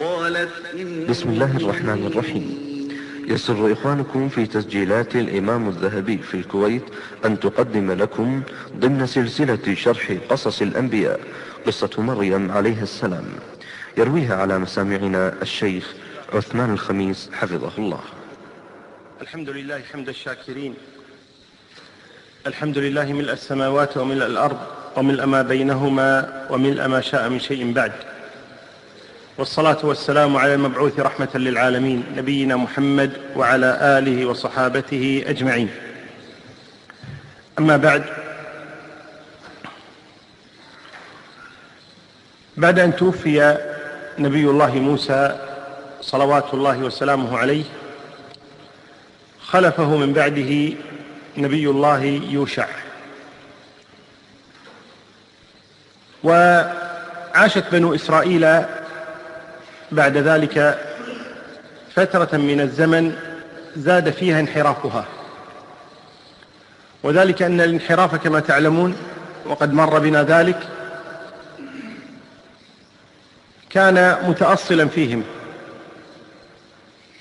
قالت بسم الله الرحمن الرحيم. يسر إخوانكم في تسجيلات الإمام الذهبي في الكويت أن تقدم لكم ضمن سلسلة شرح قصص الأنبياء. قصة مريم عليها السلام. يرويها على مسامعنا الشيخ عثمان الخميس حفظه الله. الحمد لله حمد الشاكرين. الحمد لله ملء السماوات وملء الأرض وملء ما بينهما وملء ما شاء من شيء بعد. والصلاة والسلام على المبعوث رحمة للعالمين نبينا محمد وعلى آله وصحابته أجمعين. أما بعد بعد أن توفي نبي الله موسى صلوات الله وسلامه عليه خلفه من بعده نبي الله يوشع. وعاشت بنو إسرائيل بعد ذلك فترة من الزمن زاد فيها انحرافها. وذلك أن الانحراف كما تعلمون وقد مر بنا ذلك كان متأصلا فيهم.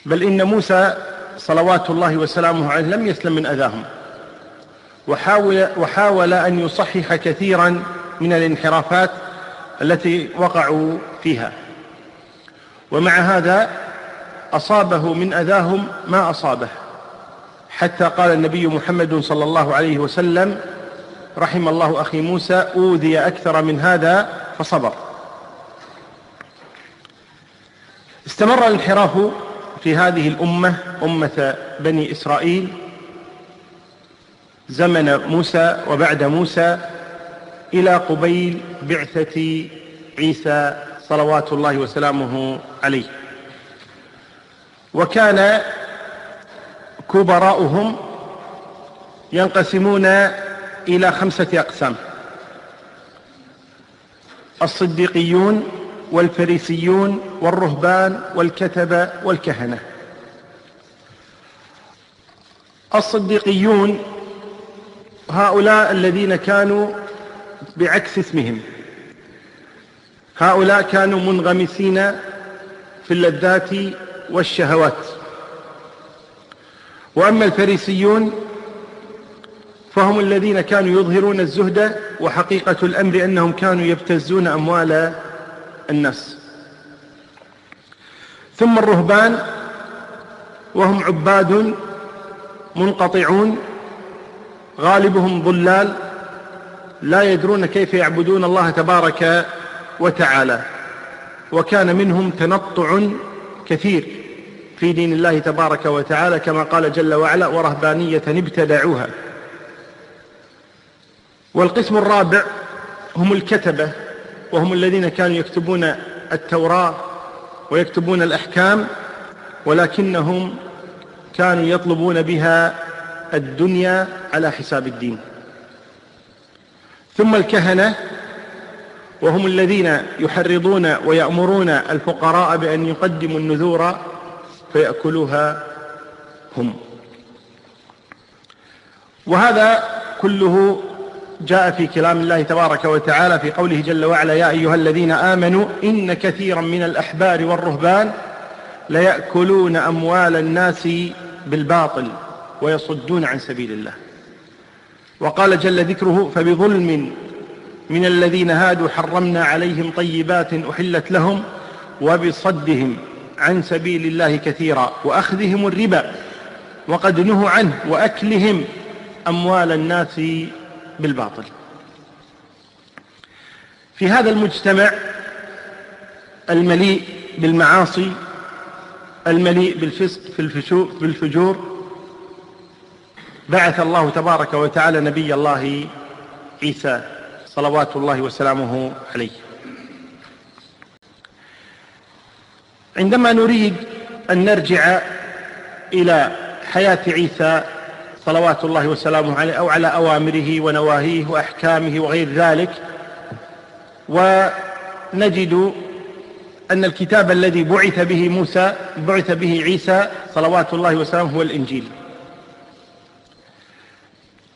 بل إن موسى صلوات الله وسلامه عليه لم يسلم من أذاهم. وحاول, وحاول أن يصحح كثيرا من الانحرافات التي وقعوا فيها. ومع هذا أصابه من أذاهم ما أصابه. حتى قال النبي محمد صلى الله عليه وسلم رحم الله أخي موسى أوذي أكثر من هذا فصبر. استمر الانحراف في هذه الأمة أمة بني إسرائيل. زمن موسى وبعد موسى إلى قبيل بعثة عيسى صلوات الله وسلامه عليه. وكان كبراؤهم ينقسمون إلى خمسة أقسام. الصدوقيون والفريسيون والرهبان والكتبة والكهنة. الصدوقيون هؤلاء الذين كانوا بعكس اسمهم. هؤلاء كانوا منغمسين في اللذات والشهوات. وأما الفريسيون فهم الذين كانوا يظهرون الزهد وحقيقة الأمر أنهم كانوا يبتزون أموال الناس. ثم الرهبان وهم عباد منقطعون غالبهم ضلال لا يدرون كيف يعبدون الله تبارك وتعالى. وكان منهم تنطع كثير في دين الله تبارك وتعالى كما قال جل وعلا ورهبانية ابتدعوها. والقسم الرابع هم الكتبة وهم الذين كانوا يكتبون التوراة ويكتبون الأحكام ولكنهم كانوا يطلبون بها الدنيا على حساب الدين. ثم الكهنة وهم الذين يحرضون ويأمرون الفقراء بأن يقدموا النذور فيأكلوها هم. وهذا كله جاء في كلام الله تبارك وتعالى في قوله جل وعلا يا أيها الذين آمنوا إن كثيرا من الأحبار والرهبان ليأكلون أموال الناس بالباطل ويصدون عن سبيل الله. وقال جل ذكره فبظلم من الذين هادوا حرمنا عليهم طيبات أحلت لهم وبصدهم عن سبيل الله كثيرا وأخذهم الربا وقد نهوا عنه وأكلهم أموال الناس بالباطل. في هذا المجتمع المليء بالمعاصي المليء بالفسق في الفجور بعث الله تبارك وتعالى نبي الله عيسى صلوات الله وسلامه عليه. عندما نريد أن نرجع إلى حياة عيسى صلوات الله وسلامه عليه أو على أوامره ونواهيه وأحكامه وغير ذلك ونجد أن الكتاب الذي بعث به موسى بعث به عيسى صلوات الله وسلامه هو الإنجيل.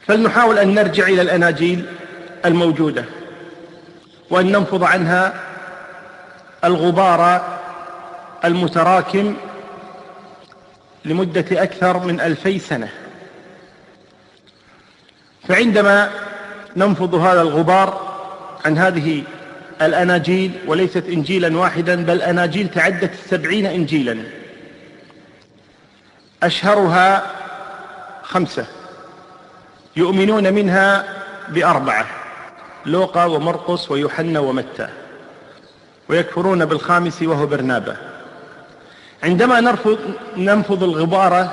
فلنحاول أن نرجع إلى الأناجيل الموجودة وأن ننفض عنها الغبار المتراكم لمدة أكثر من ألفي سنة. فعندما ننفض هذا الغبار عن هذه الأناجيل وليست إنجيلا واحدا بل أناجيل تعدت السبعين إنجيلا أشهرها خمسة يؤمنون منها بأربعة. لوقا ومرقس ويوحنا ومتى ويكفرون بالخامس وهو برنابة عندما نرفض ننفض الغبار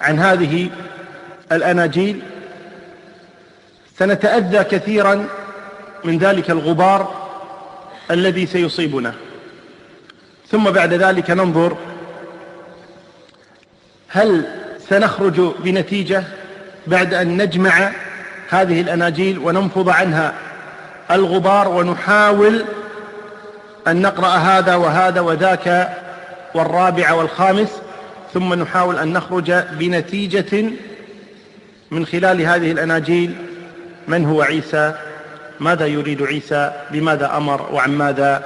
عن هذه الأناجيل سنتأذى كثيرا من ذلك الغبار الذي سيصيبنا. ثم بعد ذلك ننظر هل سنخرج بنتيجة بعد أن نجمع هذه الأناجيل وننفض عنها. الغبار ونحاول أن نقرأ هذا وهذا وذاك والرابع والخامس ثم نحاول أن نخرج بنتيجة من خلال هذه الأناجيل. من هو عيسى؟ ماذا يريد عيسى؟ بماذا أمر؟ وعن ماذا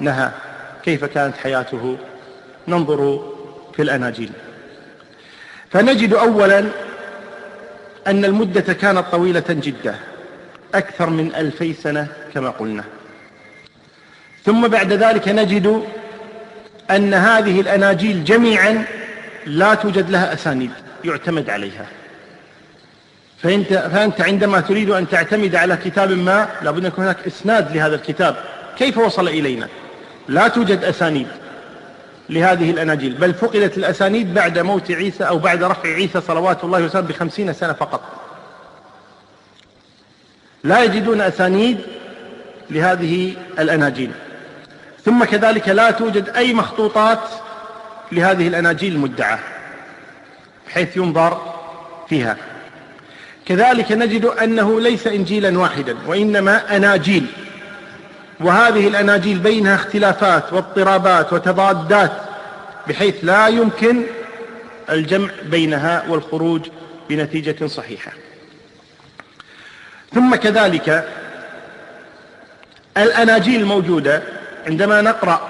نهى؟ كيف كانت حياته؟ ننظر في الأناجيل. فنجد أولا أن المدة كانت طويلة جدا أكثر من ألفي سنة كما قلنا. ثم بعد ذلك نجد أن هذه الأناجيل جميعا لا توجد لها أسانيد يعتمد عليها. فأنت, فأنت عندما تريد أن تعتمد على كتاب ما لابد أن يكون هناك إسناد لهذا الكتاب. كيف وصل إلينا؟ لا توجد أسانيد. لهذه الأناجيل. بل فقدت الأسانيد بعد موت عيسى أو بعد رفع عيسى صلوات الله وسلم بخمسين سنة فقط. لا يجدون أسانيد لهذه الأناجيل. ثم كذلك لا توجد أي مخطوطات لهذه الأناجيل المدعاة بحيث ينظر فيها. كذلك نجد أنه ليس إنجيلا واحدا وإنما أناجيل. وهذه الأناجيل بينها اختلافات واضطرابات وتضادات بحيث لا يمكن الجمع بينها والخروج بنتيجة صحيحة. ثم كذلك الأناجيل الموجودة عندما نقرأ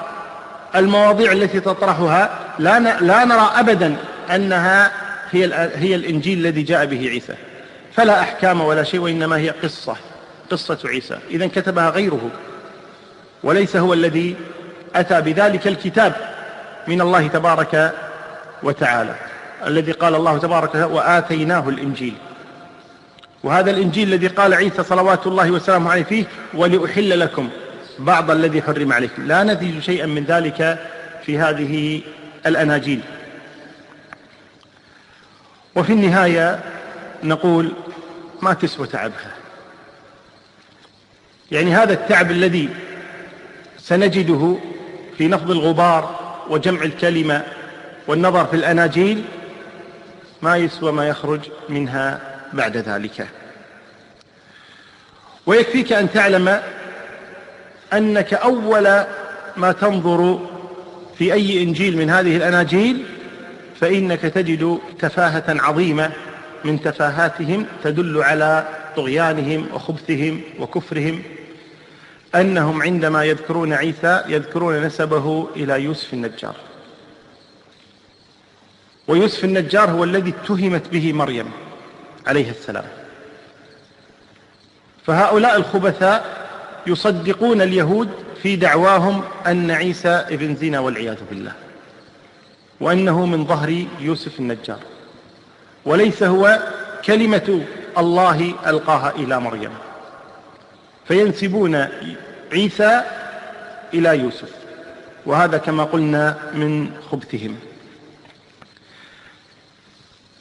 المواضيع التي تطرحها لا لا نرى أبدا أنها هي هي الإنجيل الذي جاء به عيسى. فلا أحكام ولا شيء وإنما هي قصة قصة عيسى. إذا كتبها غيره. وليس هو الذي أتى بذلك الكتاب من الله تبارك وتعالى الذي قال الله تبارك وآتيناه الإنجيل. وهذا الإنجيل الذي قال عيسى صلوات الله وسلامه عليه فيه ولأحل لكم بعض الذي حرم عليكم. لا نجد شيئا من ذلك في هذه الأناجيل. وفي النهاية نقول ما تسوى تعبها. يعني هذا التعب الذي سنجده في نفض الغبار وجمع الكلمة والنظر في الأناجيل ما يسوى ما يخرج منها بعد ذلك. ويكفيك أن تعلم أنك أول ما تنظر في أي إنجيل من هذه الأناجيل فإنك تجد تفاهة عظيمة من تفاهاتهم تدل على طغيانهم وخبثهم وكفرهم أنهم عندما يذكرون عيسى يذكرون نسبه إلى يوسف النجار. ويوسف النجار هو الذي اتهمت به مريم عليه السلام. فهؤلاء الخبثاء يصدقون اليهود في دعواهم أن عيسى ابن زنا والعياذ بالله وأنه من ظهر يوسف النجار. وليس هو كلمة الله ألقاها إلى مريم. فينسبون عيسى إلى يوسف وهذا كما قلنا من خبثهم.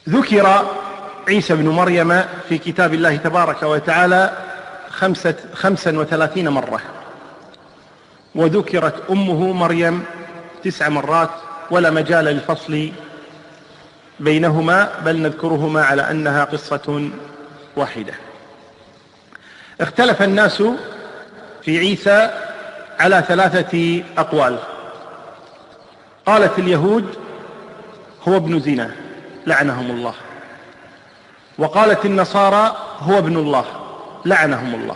ذكر عيسى بن مريم في كتاب الله تبارك وتعالى خمسة خمسا وثلاثين مرة. وذكرت أمه مريم تسع مرات ولا مجال للفصل بينهما بل نذكرهما على أنها قصة واحدة. اختلف الناس في عيسى على ثلاثة أقوال. قالت اليهود هو ابن زنا لعنهم الله. وقالت النصارى هو ابن الله لعنهم الله.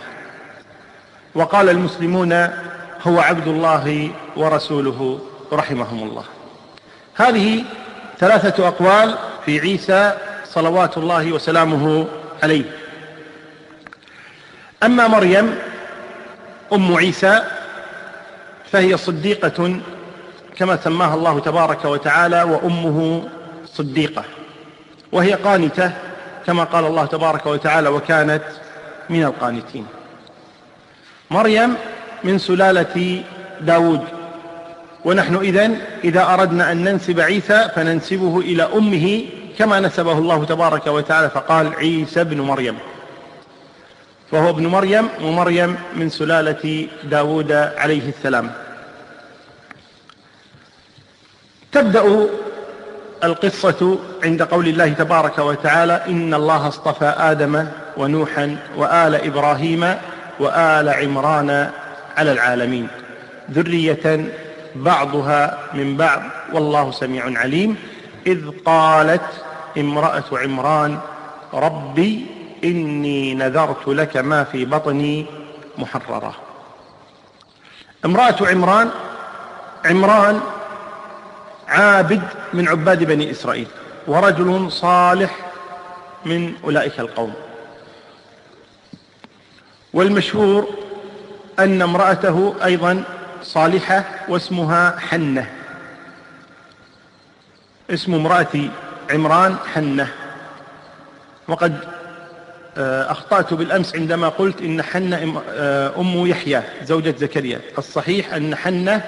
وقال المسلمون هو عبد الله ورسوله رحمهم الله. هذه ثلاثة أقوال في عيسى صلوات الله وسلامه عليه. أما مريم أم عيسى فهي صديقة كما سماها الله تبارك وتعالى وأمه صديقة. وهي قانتة كما قال الله تبارك وتعالى وكانت من القانتين. مريم من سلالة داود. ونحن إذن إذا أردنا أن ننسب عيسى فننسبه إلى أمه كما نسبه الله تبارك وتعالى فقال عيسى ابن مريم. فهو ابن مريم ومريم من سلالة داود عليه السلام. تبدأ القصة عند قول الله تبارك وتعالى إن الله اصطفى آدم ونوحا وآل إبراهيم وآل عمران على العالمين. ذرية بعضها من بعض والله سميع عليم. إذ قالت امرأة عمران ربي إني نذرت لك ما في بطني محررة. امرأة عمران عمران عابد من عباد بني إسرائيل ورجل صالح من أولئك القوم. والمشهور أن امرأته أيضا صالحة واسمها حنة. اسم امرأة عمران حنة. وقد أخطأت بالأمس عندما قلت إن حنة آه، أم يحيى زوجة زكريا. الصحيح أن حنة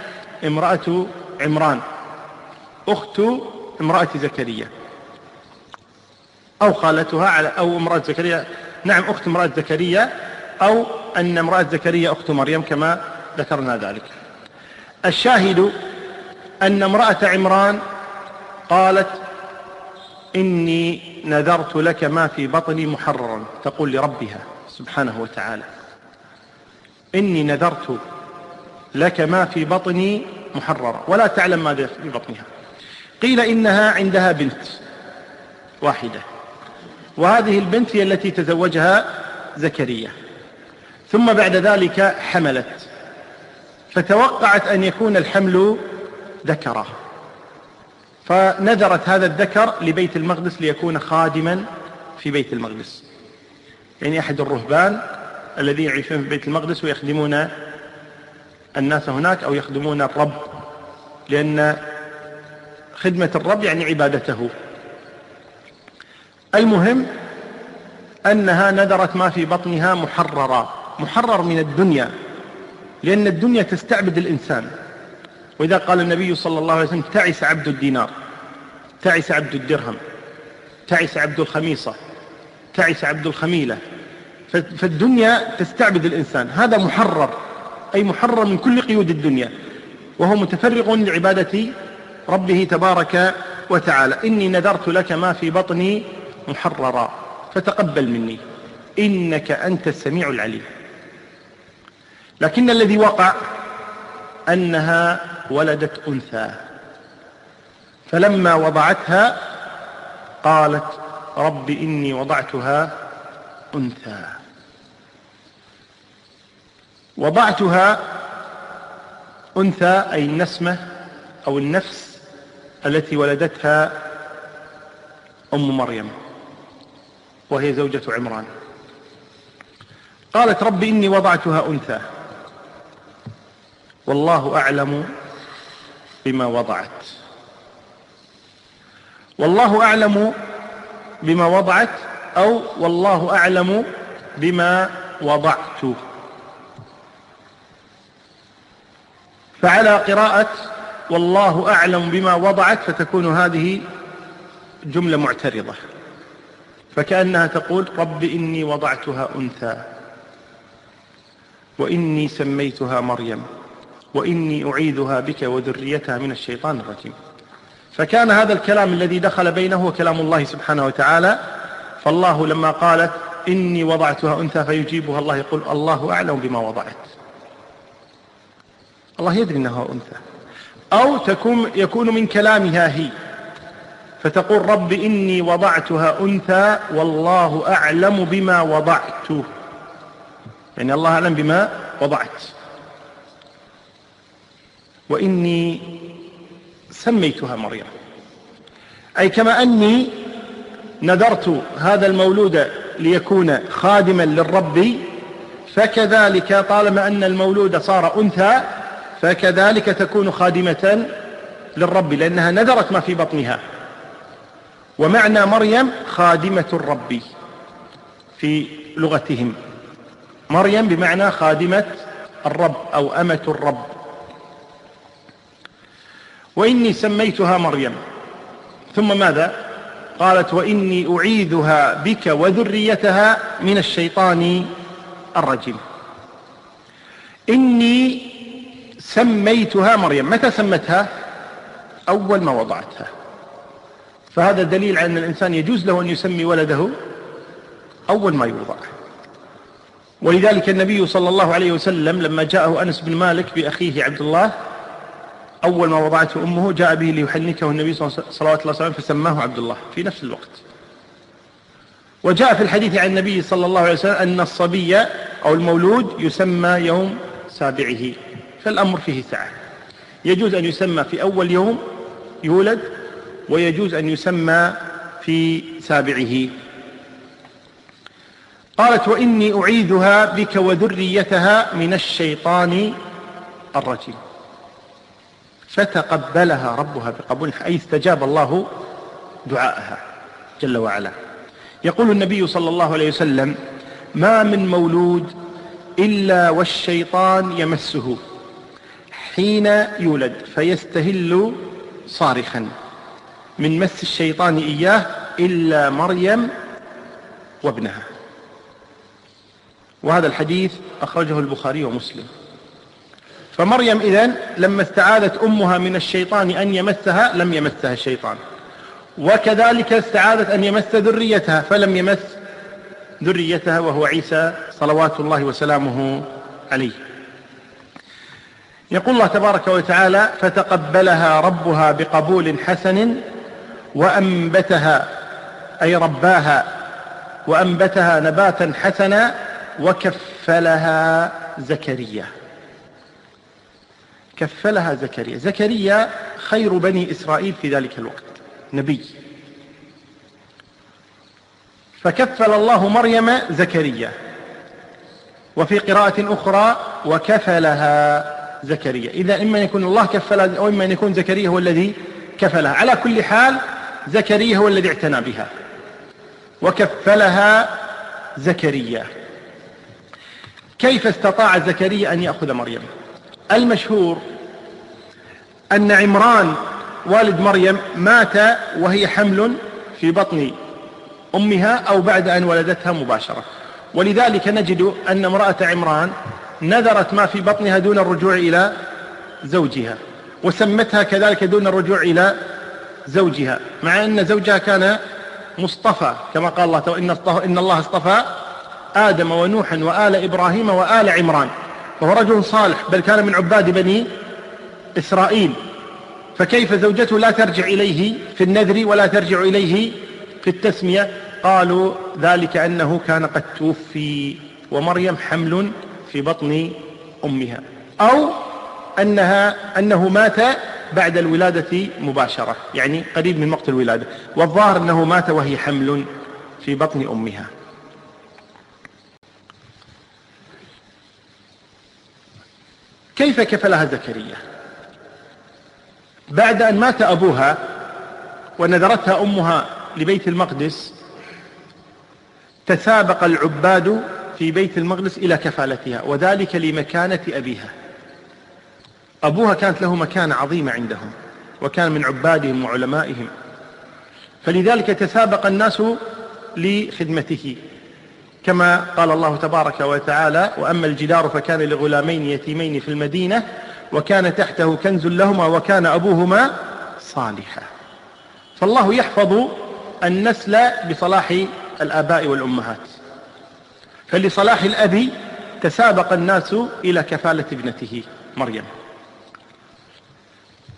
امرأة عمران أخت امرأة زكريا أو خالتها على أو امرأة زكريا. نعم أخت امرأة زكريا أو أن امرأة زكريا أخت مريم كما ذكرنا ذلك. الشاهد أن امرأة عمران قالت إني نذرت لك ما في بطني محررا. تقول لربها سبحانه وتعالى. إني نذرت لك ما في بطني محررا. ولا تعلم ماذا في بطنها. قيل إنها عندها بنت واحدة. وهذه البنت هي التي تزوجها زكريا. ثم بعد ذلك حملت. فتوقعت أن يكون الحمل ذكرا فنذرت هذا الذكر لبيت المقدس ليكون خادما في بيت المقدس. يعني أحد الرهبان الذين يعيشون في بيت المقدس ويخدمون الناس هناك أو يخدمون الرب. لأن خدمة الرب يعني عبادته. المهم أنها نذرت ما في بطنها محررا. محرر من الدنيا. لأن الدنيا تستعبد الإنسان. وإذا قال النبي صلى الله عليه وسلم تعس عبد الدينار. تعس عبد الدرهم تعس عبد الخميصة تعس عبد الخميلة. فالدنيا تستعبد الإنسان. هذا محرر أي محرر من كل قيود الدنيا. وهو متفرغ لعبادة ربه تبارك وتعالى. إني نذرت لك ما في بطني محررا. فتقبل مني. إنك أنت السميع العليم. لكن الذي وقع أنها ولدت أنثى. فلما وضعتها قالت رب إني وضعتها أنثى. وضعتها أنثى أي النسمة أو النفس التي ولدتها أم مريم وهي زوجة عمران. قالت رب إني وضعتها أنثى. والله أعلم بما وضعت. والله أعلم بما وضعت أو والله أعلم بما وضعت. فعلى قراءة والله أعلم بما وضعت فتكون هذه جملة معترضة. فكأنها تقول رب إني وضعتها أنثى وإني سميتها مريم وإني أعيذها بك وذريتها من الشيطان الرجيم. فكان هذا الكلام الذي دخل بينه كلام الله سبحانه وتعالى. فالله لما قالت إني وضعتها أنثى فيجيبها الله يقول الله أعلم بما وضعت. الله يدري أنها أنثى. أو تكون يكون من كلامها هي. فتقول رب إني وضعتها أنثى والله أعلم بما وضعت. يعني الله أعلم بما وضعت. وإني سميتها مريم. أي كما أني نذرت هذا المولود ليكون خادما للرب فكذلك طالما أن المولود صار أنثى فكذلك تكون خادمة للرب لأنها نذرت ما في بطنها. ومعنى مريم خادمة الرب في لغتهم. مريم بمعنى خادمة الرب أو أمة الرب. وإني سميتها مريم. ثم ماذا؟ قالت وإني أعيذها بك وذريتها من الشيطان الرجيم. إني سميتها مريم. متى سمتها؟ أول ما وضعتها. فهذا دليل على أن الإنسان يجوز له أن يسمي ولده أول ما يوضع. ولذلك النبي صلى الله عليه وسلم لما جاءه أنس بن مالك بأخيه عبد الله أول ما وضعته أمه جاء به ليحنكه النبي صلى الله عليه وسلم فسماه عبد الله في نفس الوقت. وجاء في الحديث عن النبي صلى الله عليه وسلم أن الصبي أو المولود يسمى يوم سابعه فالأمر فيه سعة. يجوز أن يسمى في أول يوم يولد ويجوز أن يسمى في سابعه. قالت وإني أعيذها بك وذريتها من الشيطان الرجيم. فتقبلها ربها بقبول أي استجاب الله دعاءها جل وعلا. يقول النبي صلى الله عليه وسلم ما من مولود إلا والشيطان يمسه حين يولد فيستهل صارخا. من مس الشيطان إياه إلا مريم وابنها. وهذا الحديث أخرجه البخاري ومسلم. فمريم إذن لما استعاذت أمها من الشيطان أن يمسها لم يمسها الشيطان. وكذلك استعاذت أن يمس ذريتها فلم يمس ذريتها وهو عيسى صلوات الله وسلامه عليه. يقول الله تبارك وتعالى فتقبلها ربها بقبول حسن وأنبتها أي رباها وأنبتها نباتا حسنا وكفلها زكريا. كفلها زكريا. زكريا خير بني إسرائيل في ذلك الوقت. نبي. فكفل الله مريم زكريا. وفي قراءة أخرى وكفلها زكريا. إذا إما أن يكون الله كفلها أو إما أن يكون زكريا هو الذي كفلها. على كل حال زكريا هو الذي اعتنى بها. وكفلها زكريا. كيف استطاع زكريا أن يأخذ مريم؟ المشهور أن عمران والد مريم مات وهي حمل في بطن أمها أو بعد أن ولدتها مباشرة. ولذلك نجد أن امرأة عمران نذرت ما في بطنها دون الرجوع إلى زوجها وسمتها كذلك دون الرجوع إلى زوجها مع أن زوجها كان مصطفى كما قال الله إن, الله اصطفى آدم ونوحا وآل إبراهيم وآل عمران. وهو رجل صالح بل كان من عباد بني إسرائيل. فكيف زوجته لا ترجع إليه في النذر ولا ترجع إليه في التسمية؟ قالوا ذلك أنه كان قد توفي ومريم حمل في بطن أمها أو أنها أنه مات بعد الولادة مباشرة يعني قريب من وقت الولادة. والظاهر أنه مات وهي حمل في بطن أمها. كيف كفلها زكريا بعد أن مات أبوها ونذرتها أمها لبيت المقدس تسابق العباد في بيت المقدس إلى كفالتها وذلك لمكانة أبيها. أبوها كانت له مكانة عظيمة عندهم وكان من عبادهم وعلمائهم. فلذلك تسابق الناس لخدمته. كما قال الله تبارك وتعالى وأما الجدار فكان لغلامين يتيمين في المدينة وكان تحته كنز لهما وكان أبوهما صالحا. فالله يحفظ النسل بصلاح الآباء والأمهات. فلصلاح الأب تسابق الناس إلى كفالة ابنته مريم.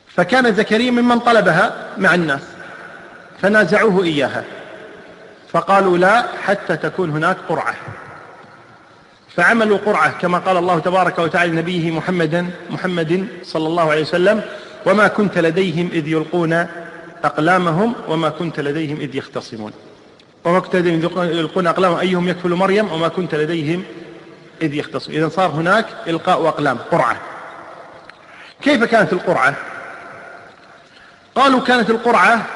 فكان زكريا ممن طلبها مع الناس فنازعوه إياها. فقالوا لا حتى تكون هناك قرعة. فعملوا قرعة كما قال الله تبارك وتعالى لنبيه محمدا محمد صلى الله عليه وسلم وما كنت لديهم إذ يلقون أقلامهم وما كنت لديهم إذ يختصمون. وما كنت لديهم إذ يلقون أقلامهم أيهم يكفل مريم وما كنت لديهم إذ يختصمون. إذا صار هناك إلقاء أقلام قرعة. كيف كانت القرعة؟ قالوا كانت القرعة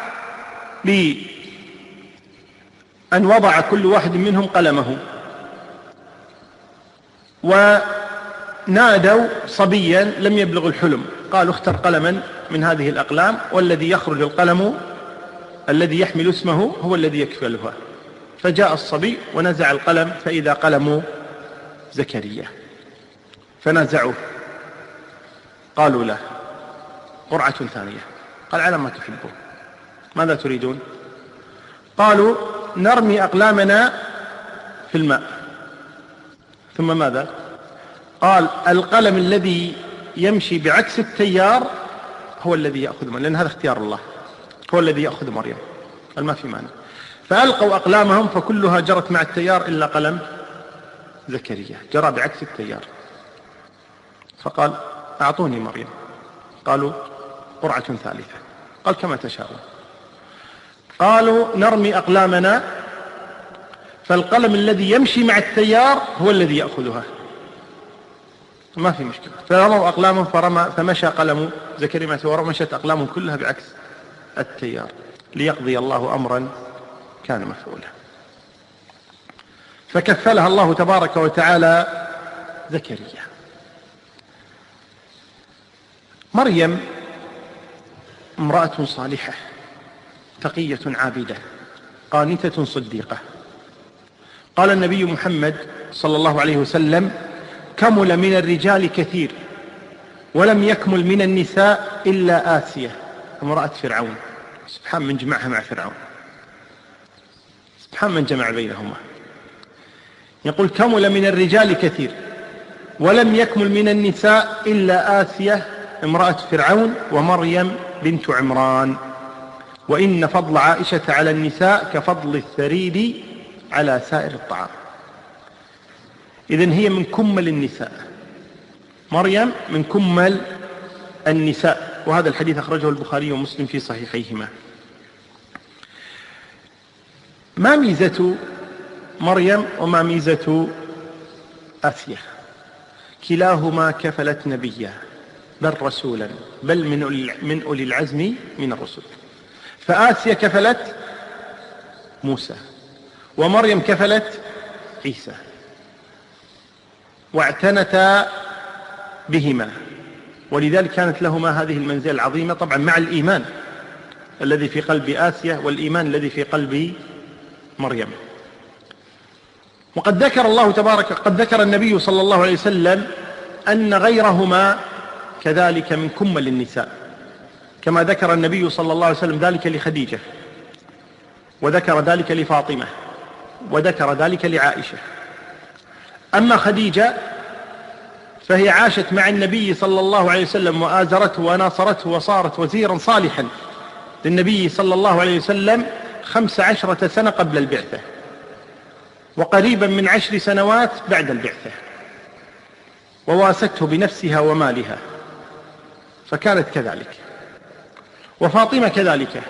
بأن وضع كل واحد منهم قلمه. ونادوا صبيا لم يبلغ الحلم. قالوا اختر قلما من هذه الأقلام والذي يخرج القلم الذي يحمل اسمه هو الذي يكفلها. فجاء الصبي ونزع القلم فإذا قلم زكريا. فنازعوه قالوا له قرعة ثانية. قال على ما تحبون. ماذا تريدون؟ قالوا نرمي أقلامنا في الماء. ثم ماذا؟ قال القلم الذي يمشي بعكس التيار هو الذي يأخذ مريم لأن هذا اختيار الله. هو الذي يأخذ مريم. قال ما في مانع فألقوا أقلامهم فكلها جرت مع التيار إلا قلم زكريا. جرى بعكس التيار. فقال أعطوني مريم. قالوا قرعة ثالثة. قال كما تشاءون. قالوا نرمي أقلامنا فالقلم الذي يمشي مع التيار هو الذي يأخذها. ما في مشكلة. فرموا أقلامهم فرمى فمشى قلم زكريا ما سوى مشت أقلامهم كلها بعكس التيار. ليقضي الله أمرا كان مفعولا. فكفلها الله تبارك وتعالى زكريا. مريم امرأة صالحة. تقية عابدة قانتة صديقة. قال النبي محمد صلى الله عليه وسلم كمل من الرجال كثير ولم يكمل من النساء إلا آسية. امرأة فرعون. سبحان من جمعها مع فرعون. سبحان من جمع بينهما. يقول كمل من الرجال كثير ولم يكمل من النساء إلا آسية. امرأة فرعون ومريم بنت عمران. وإن فضل عائشة على النساء كفضل الثريد على سائر الطعام. إذن هي من كمل النساء. مريم من كمل النساء. وهذا الحديث أخرجه البخاري ومسلم في صحيحيهما. ما ميزة مريم وما ميزة آسيا كلاهما كفلت نبيا بل رسولا. بل من من أولي العزم من الرسل فآسيا كفلت موسى ومريم كفلت عيسى واعتنتا بهما ولذلك كانت لهما هذه المنزلة العظيمة طبعا مع الإيمان الذي في قلب آسيا والإيمان الذي في قلب مريم. وقد ذكر الله تبارك قد ذكر النبي صلى الله عليه وسلم أن غيرهما كذلك من كمل النساء. كما ذكر النبي صلى الله عليه وسلم ذلك لخديجة وذكر ذلك لفاطمة وذكر ذلك لعائشة. أما خديجة فهي عاشت مع النبي صلى الله عليه وسلم وآزرته وناصرته وصارت وزيرا صالحا للنبي صلى الله عليه وسلم خمس عشرة سنة قبل البعثة وقريبا من عشر سنوات بعد البعثة. وواسته بنفسها ومالها فكانت كذلك. وفاطمة كذلك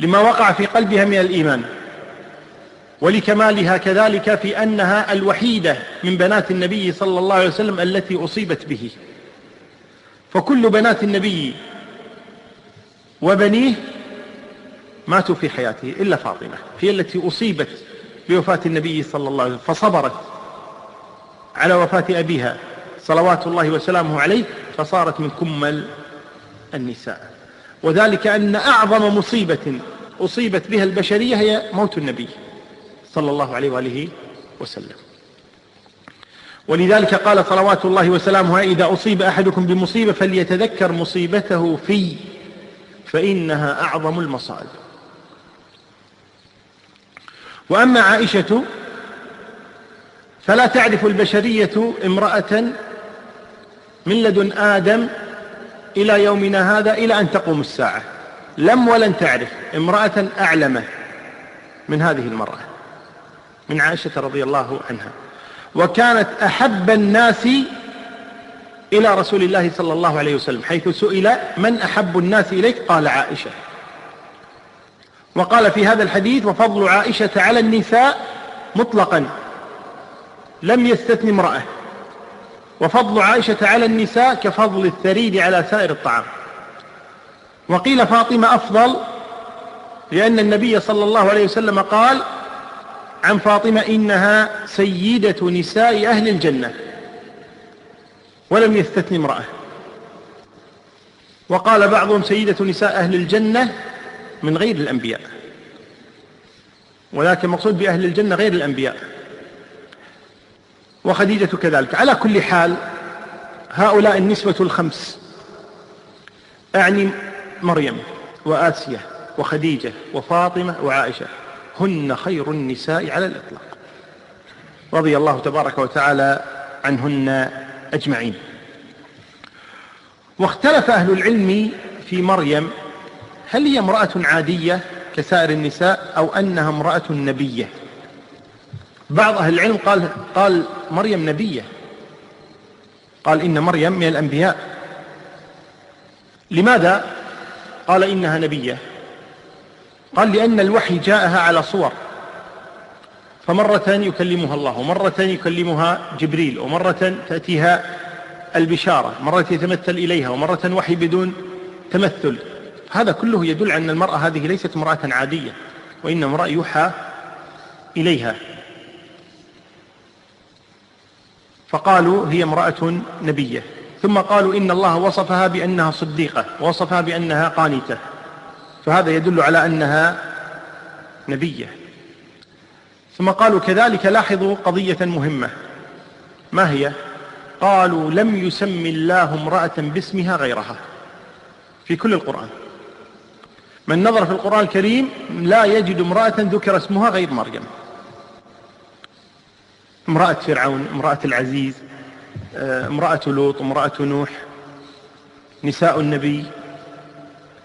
لما وقع في قلبها من الإيمان ولكمالها كذلك في أنها الوحيدة من بنات النبي صلى الله عليه وسلم التي أصيبت به. فكل بنات النبي وبنيه ماتوا في حياته إلا فاطمة هي التي أصيبت بوفاة النبي صلى الله عليه وسلم فصبرت على وفاة أبيها صلوات الله وسلامه عليه فصارت من كمل النساء. وذلك أن أعظم مصيبة أصيبت بها البشرية هي موت النبي صلى الله عليه وآله وسلم. ولذلك قال صلوات الله وسلامه إذا أصيب أحدكم بمصيبة فليتذكر مصيبته في فإنها أعظم المصائب. وأما عائشة فلا تعرف البشرية امرأة من لدن آدم إلى يومنا هذا إلى أن تقوم الساعة. لم ولن تعرف امرأة أعلم من هذه المرأة من عائشة رضي الله عنها. وكانت أحب الناس إلى رسول الله صلى الله عليه وسلم حيث سئل من أحب الناس إليك؟ قال عائشة. وقال في هذا الحديث وفضل عائشة على النساء مطلقا لم يستثن امرأة. وفضل عائشة على النساء كفضل الثريد على سائر الطعام. وقيل فاطمة أفضل لأن النبي صلى الله عليه وسلم قال عن فاطمة إنها سيدة نساء أهل الجنة ولم يستثن امرأة. وقال بعضهم سيدة نساء أهل الجنة من غير الأنبياء ولكن المقصود بأهل الجنة غير الأنبياء. وخديجة كذلك. على كل حال هؤلاء النسبة الخمس أعني مريم وآسية وخديجة وفاطمة وعائشة هن خير النساء على الإطلاق. رضي الله تبارك وتعالى عنهن أجمعين. واختلف أهل العلم في مريم هل هي امرأة عادية كسائر النساء أو أنها امرأة نبية؟ بعض أهل العلم قال, قال مريم نبية. قال إن مريم من الأنبياء. لماذا؟ قال إنها نبية. قال لأن الوحي جاءها على صور. فمرة يكلمها الله ومرة يكلمها جبريل ومرة تأتيها البشارة مرة يتمثل إليها ومرة وحي بدون تمثل. هذا كله يدل على أن المرأة هذه ليست امرأة عادية وإن امرأة يوحى إليها. فقالوا هي امرأة نبية. ثم قالوا إن الله وصفها بأنها صديقة ووصفها بأنها قانتة. فهذا يدل على أنها نبية. ثم قالوا كذلك لاحظوا قضية مهمة. ما هي؟ قالوا لم يسم الله امرأة باسمها غيرها. في كل القرآن. من نظر في القرآن الكريم لا يجد امرأة ذكر اسمها غير مريم. امرأة فرعون امرأة العزيز آه، امرأة لوط امرأة نوح نساء النبي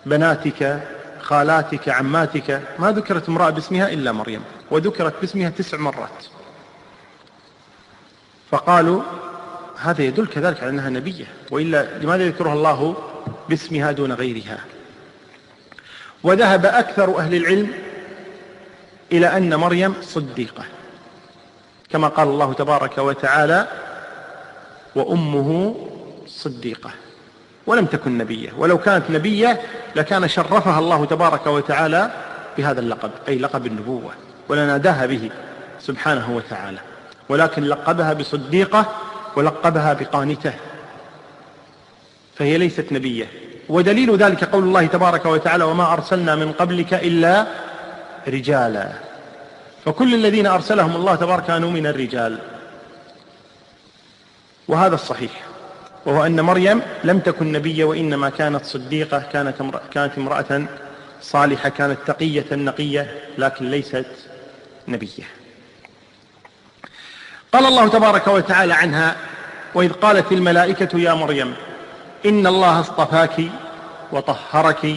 بناتك خالاتك عماتك. ما ذكرت امرأة باسمها إلا مريم وذكرت باسمها تسع مرات. فقالوا هذا يدل كذلك على أنها نبية وإلا لماذا يذكرها الله باسمها دون غيرها؟ وذهب أكثر أهل العلم إلى أن مريم صديقة. كما قال الله تبارك وتعالى وأمه صديقة ولم تكن نبية. ولو كانت نبية لكان شرفها الله تبارك وتعالى بهذا اللقب أي لقب النبوة ولناداها به سبحانه وتعالى. ولكن لقبها بصديقة ولقبها بقانته فهي ليست نبية. ودليل ذلك قول الله تبارك وتعالى وما أرسلنا من قبلك إلا رجالا. فكل الذين أرسلهم الله تبارك كانوا من الرجال. وهذا الصحيح. وهو أن مريم لم تكن نبية وإنما كانت صديقة كانت امرأة, كانت امرأة صالحة كانت تقية نقية لكن ليست نبية. قال الله تبارك وتعالى عنها وإذ قالت الملائكة يا مريم إن الله اصطفاك وطهرك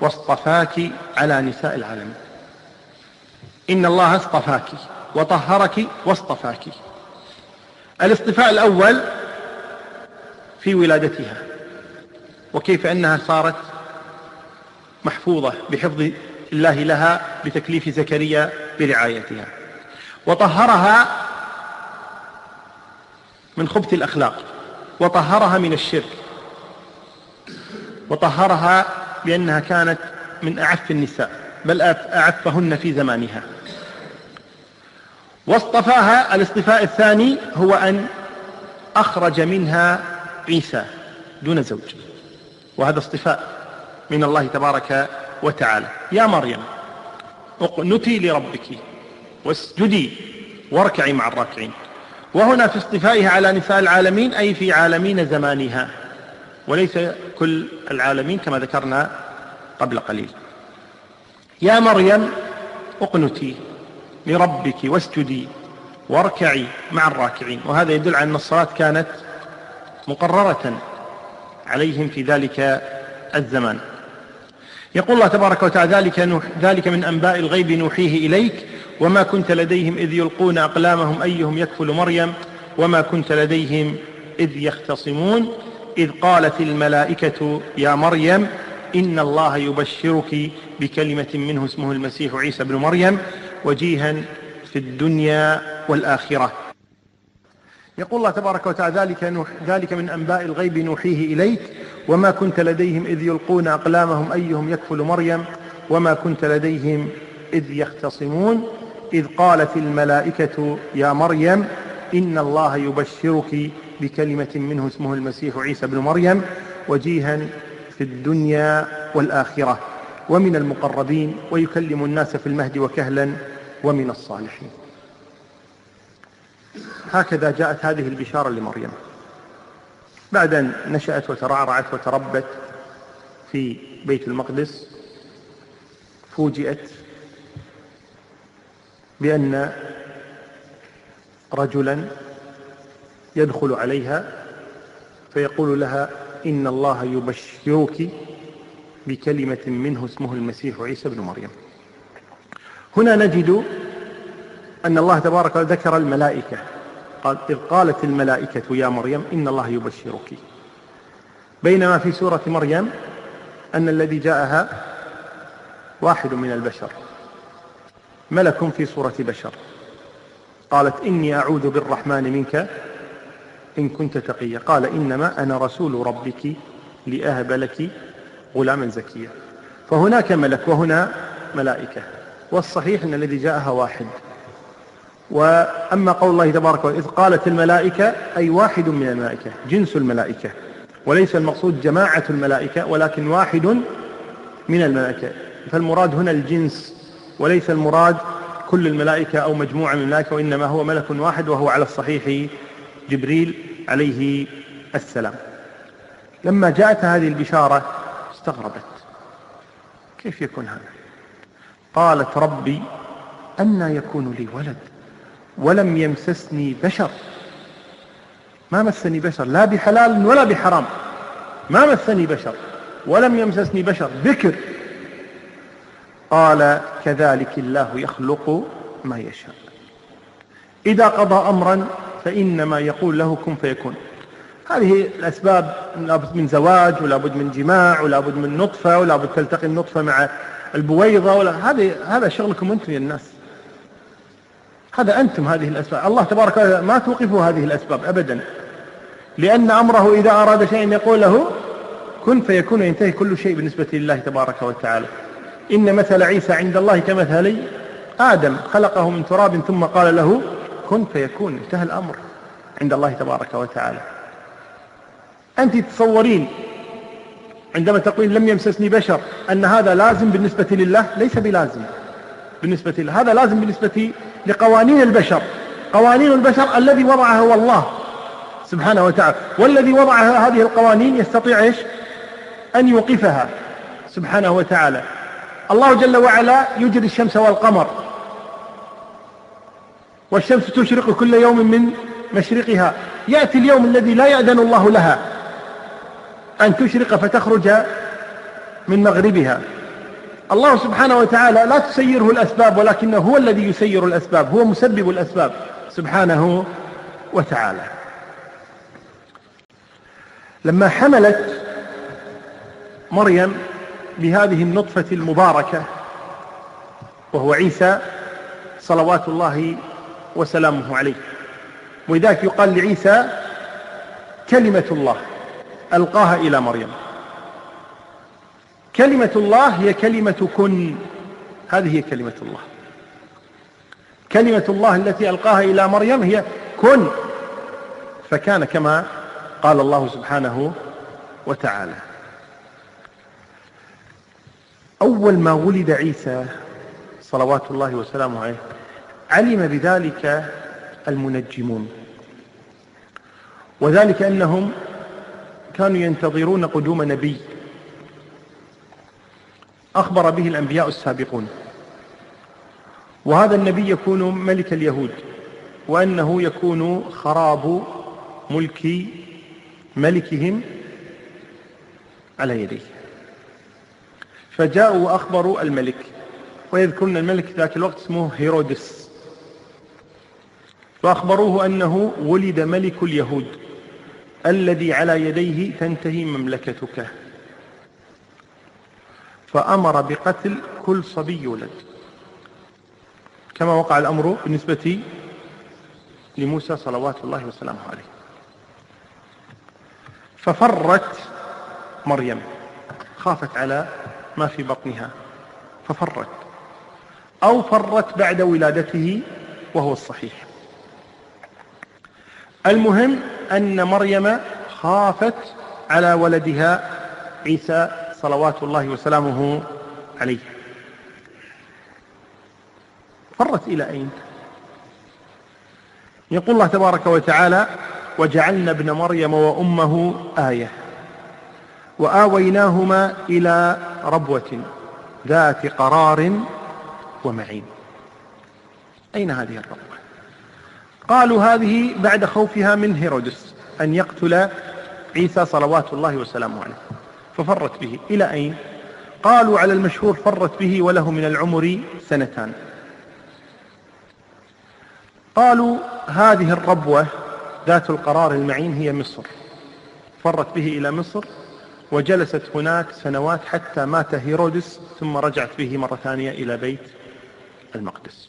واصطفاك على نساء العالمين إن الله اصطفاك وطهرك واصطفاك. الاصطفاء الأول في ولادتها وكيف أنها صارت محفوظة بحفظ الله لها بتكليف زكريا برعايتها. وطهرها من خبث الأخلاق وطهرها من الشرك وطهرها بأنها كانت من أعف النساء بل أعفهن في زمانها. واصطفاها الاصطفاء الثاني هو أن أخرج منها عيسى دون زوج وهذا اصطفاء من الله تبارك وتعالى. يا مريم اقنتي لربك واسجدي واركعي مع الراكعين. وهنا في اصطفائها على نساء العالمين أي في عالمين زمانها. وليس كل العالمين كما ذكرنا قبل قليل. يا مريم اقنتي لربك واسجدي واركعي مع الراكعين. وهذا يدل على أن الصلاة كانت مقررة عليهم في ذلك الزمان. يقول الله تبارك وتعالى ذلك, ذلك من أنباء الغيب نوحيه إليك. وما كنت لديهم إذ يلقون أقلامهم أيهم يكفل مريم. وما كنت لديهم إذ يختصمون. إذ قالت الملائكة يا مريم إن الله يبشرك بكلمة منه اسمه المسيح عيسى بن مريم. وجيها في الدنيا والآخرة. يقول الله تبارك وتعالى ذلك, ذلك من أنباء الغيب نوحيه إليك وما كنت لديهم إذ يلقون أقلامهم أيهم يكفل مريم وما كنت لديهم إذ يختصمون إذ قالت الملائكة يا مريم إن الله يبشرك بكلمة منه اسمه المسيح عيسى بن مريم وجيها في الدنيا والآخرة. ومن المقربين ويكلم الناس في المهد وكهلا ومن الصالحين. هكذا جاءت هذه البشارة لمريم. بعد أن نشأت وترعرعت وتربت في بيت المقدس فوجئت بأن رجلا يدخل عليها فيقول لها إن الله يبشرك بكلمة منه اسمه المسيح عيسى بن مريم. هنا نجد أن الله تبارك ذكر الملائكة. قال إذ قالت الملائكة يا مريم إن الله يبشرك. بينما في سورة مريم أن الذي جاءها واحد من البشر. ملك في صورة بشر. قالت إني أعوذ بالرحمن منك إن كنت تقيا. قال إنما أنا رسول ربك لأهب لك غلاما زكيا فهناك ملك وهنا ملائكة. والصحيح أن الذي جاءها واحد. وأما قول الله تبارك وتعالى إذ قالت الملائكة أي واحد من الملائكة جنس الملائكة. وليس المقصود جماعة الملائكة ولكن واحد من الملائكة. فالمراد هنا الجنس وليس المراد كل الملائكة أو مجموعة من الملائكة وإنما هو ملك واحد وهو على الصحيح جبريل عليه السلام. لما جاءت هذه البشارة استغربت. كيف يكون هذا؟ قالت ربي أنى يكون لي ولد ولم يمسسني بشر. ما مسني بشر لا بحلال ولا بحرام. ما مسني بشر ولم يمسسني بشر ذكر. قال كذلك الله يخلق ما يشاء. إذا قضى أمرا فإنما يقول له كن فيكون. هذه الأسباب لابد من زواج ولا بد من جماع ولا بد من نطفة ولا بد تلتقي النطفة مع البويضة ولا هذه هذا شغلكم أنتم يا الناس. هذا أنتم هذه الأسباب. الله تبارك وتعالى ما توقفوا هذه الأسباب أبدا. لأن أمره إذا أراد شيئا يقول له كن فيكون ينتهي كل شيء بالنسبة لله تبارك وتعالى. إن مثل عيسى عند الله كمثل آدم خلقه من تراب ثم قال له كن فيكون انتهى الأمر عند الله تبارك وتعالى. أنت تصورين عندما تقولين لم يمسسني بشر أن هذا لازم بالنسبة لله ليس بلازم. بالنسبة له هذا لازم بالنسبة لقوانين البشر. قوانين البشر الذي وضعها هو الله سبحانه وتعالى. والذي وضع هذه القوانين يستطيع إيش؟ أن يوقفها سبحانه وتعالى. الله جل وعلا يجري الشمس والقمر. والشمس تشرق كل يوم من مشرقها. يأتي اليوم الذي لا يأذن الله لها. أن تشرق فتخرج من مغربها. الله سبحانه وتعالى لا تسيره الأسباب ولكنه هو الذي يسير الأسباب هو مسبب الأسباب سبحانه وتعالى. لما حملت مريم بهذه النطفة المباركة وهو عيسى صلوات الله وسلامه عليه. ولذلك يقال لعيسى كلمة الله. ألقاها إلى مريم. كلمة الله هي كلمة كن. هذه هي كلمة الله. كلمة الله التي ألقاها إلى مريم هي كن. فكان كما قال الله سبحانه وتعالى. أول ما ولد عيسى صلوات الله وسلامه عليه علم بذلك المنجمون. وذلك أنهم كانوا ينتظرون قدوم نبي. أخبر به الأنبياء السابقون. وهذا النبي يكون ملك اليهود وأنه يكون خراب ملك ملكهم على يديه. فجاءوا وأخبروا الملك ويذكرون الملك ذاك الوقت اسمه هيرودس. فأخبروه أنه ولد ملك اليهود. الذي على يديه تنتهي مملكتك. فأمر بقتل كل صبي يولد. كما وقع الأمر بالنسبة لموسى صلوات الله وسلامه عليه. ففرت مريم. خافت على ما في بطنها. ففرت. أو فرت بعد ولادته وهو الصحيح. المهم أن مريم خافت على ولدها عيسى صلوات الله وسلامه عليه. فرت إلى أين؟ يقول الله تبارك وتعالى وجعلنا ابن مريم وأمه آية. وآويناهما إلى ربوة ذات قرار ومعين. أين هذه الربوة؟ قالوا هذه بعد خوفها من هيرودس أن يقتل عيسى صلوات الله وسلامه عليه. ففرت به. إلى أين؟ قالوا على المشهور فرت به وله من العمر سنتان. قالوا هذه الربوة ذات القرار المعين هي مصر. فرت به إلى مصر وجلست هناك سنوات حتى مات هيرودس ثم رجعت به مرة ثانية إلى بيت المقدس.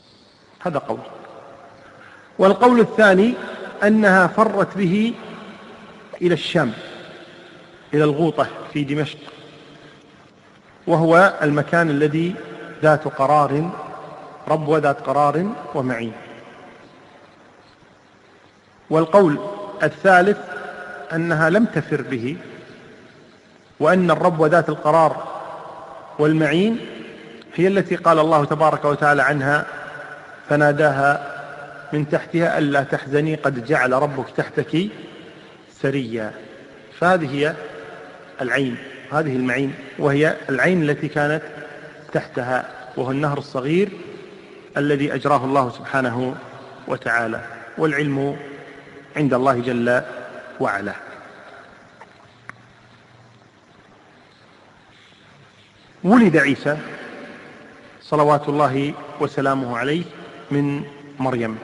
هذا قول. والقول الثاني أنها فرت به إلى الشام إلى الغوطة في دمشق وهو المكان الذي ذات قرار ربوة ذات قرار ومعين. والقول الثالث أنها لم تفر به وأن الرب وذات القرار والمعين هي التي قال الله تبارك وتعالى عنها فناداها من تحتها ألا تحزني قد جعل ربك تحتك سريا. فهذه هي العين هذه المعين وهي العين التي كانت تحتها وهو النهر الصغير الذي أجراه الله سبحانه وتعالى والعلم عند الله جل وعلا. ولد عيسى صلوات الله وسلامه عليه من مريم.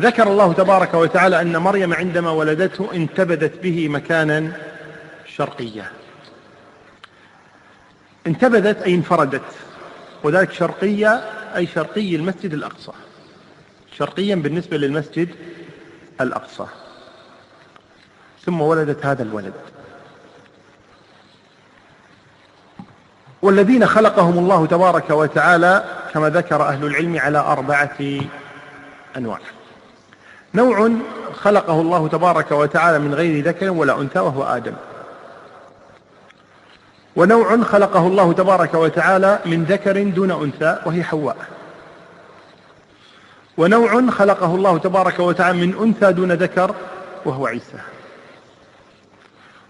ذكر الله تبارك وتعالى أن مريم عندما ولدته انتبذت به مكانا شرقيا انتبذت أي انفردت وذلك شرقية أي شرقي المسجد الأقصى. شرقيا بالنسبة للمسجد الأقصى. ثم ولدت هذا الولد. والذين خلقهم الله تبارك وتعالى كما ذكر أهل العلم على أربعة أنواع. نوع خلقه الله تبارك وتعالى من غير ذكر ولا أنثى وهو آدم. ونوع خلقه الله تبارك وتعالى من ذكر دون أنثى وهي حواء. ونوع خلقه الله تبارك وتعالى من أنثى دون ذكر وهو عيسى.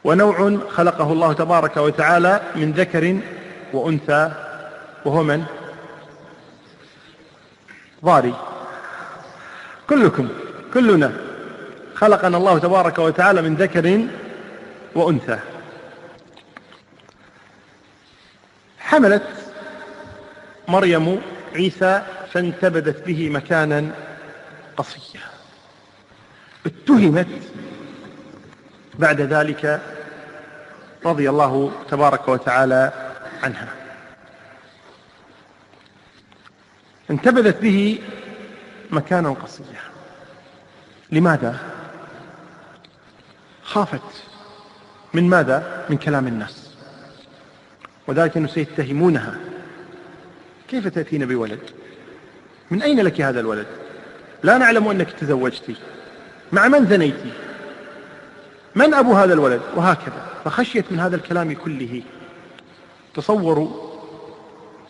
ونوع خلقه الله تبارك وتعالى من ذكر وأنثى وهو من؟ ضاري. كلكم. كلنا خلقنا الله تبارك وتعالى من ذكر وأنثى. حملت مريم عيسى فانتبذت به مكانا قصيا. اتهمت بعد ذلك رضي الله تبارك وتعالى عنها. انتبذت به مكانا قصيا. لماذا؟ خافت من ماذا؟ من كلام الناس. وذلك أنه سيتهمونها. كيف تأتين بولد من أين لك هذا الولد؟ لا نعلم أنك تزوجت مع من زنيت من أبو هذا الولد؟ وهكذا. فخشيت من هذا الكلام كله. تصوروا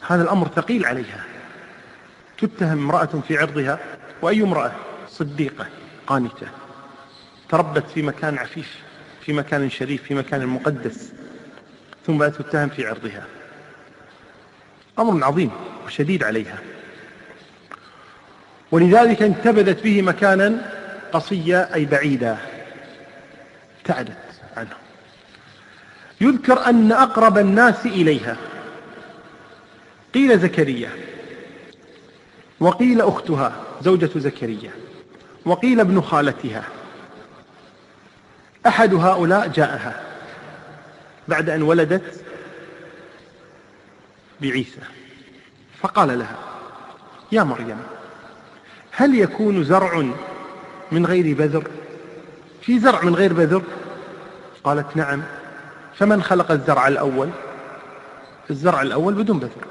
هذا الأمر ثقيل عليها. تتهم امرأة في عرضها وأي امرأة؟ صديقة. قانتة. تربت في مكان عفيف في مكان شريف في مكان مقدس ثم تتهم في عرضها. أمر عظيم وشديد عليها. ولذلك انتبذت به مكانا قصيا أي بعيدا ابتعدت عنه. يذكر أن أقرب الناس إليها. قيل زكريا وقيل أختها زوجة زكريا. وقيل ابن خالتها. أحد هؤلاء جاءها بعد أن ولدت بعيسى فقال لها يا مريم هل يكون زرع من غير بذر؟ في زرع من غير بذر؟ قالت نعم فمن خلق الزرع الأول؟ الزرع الأول بدون بذر.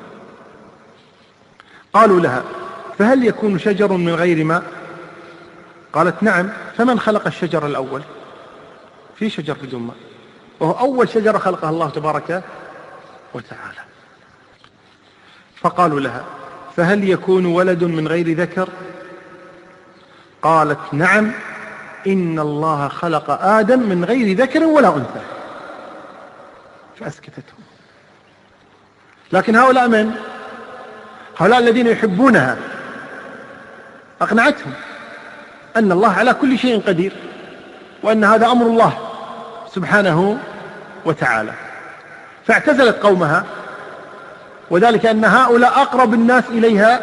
قالوا لها فهل يكون شجر من غير ماء؟ قالت نعم فمن خلق الشجر الأول؟ في شجر بدون ماء وهو أول شجرة خلقها الله تبارك وتعالى. فقالوا لها فهل يكون ولد من غير ذكر؟ قالت نعم إن الله خلق آدم من غير ذكر ولا أنثى. فأسكتتهم. لكن هؤلاء من؟ هؤلاء الذين يحبونها. أقنعتهم. أن الله على كل شيء قدير وأن هذا أمر الله سبحانه وتعالى. فاعتزلت قومها وذلك أن هؤلاء أقرب الناس إليها.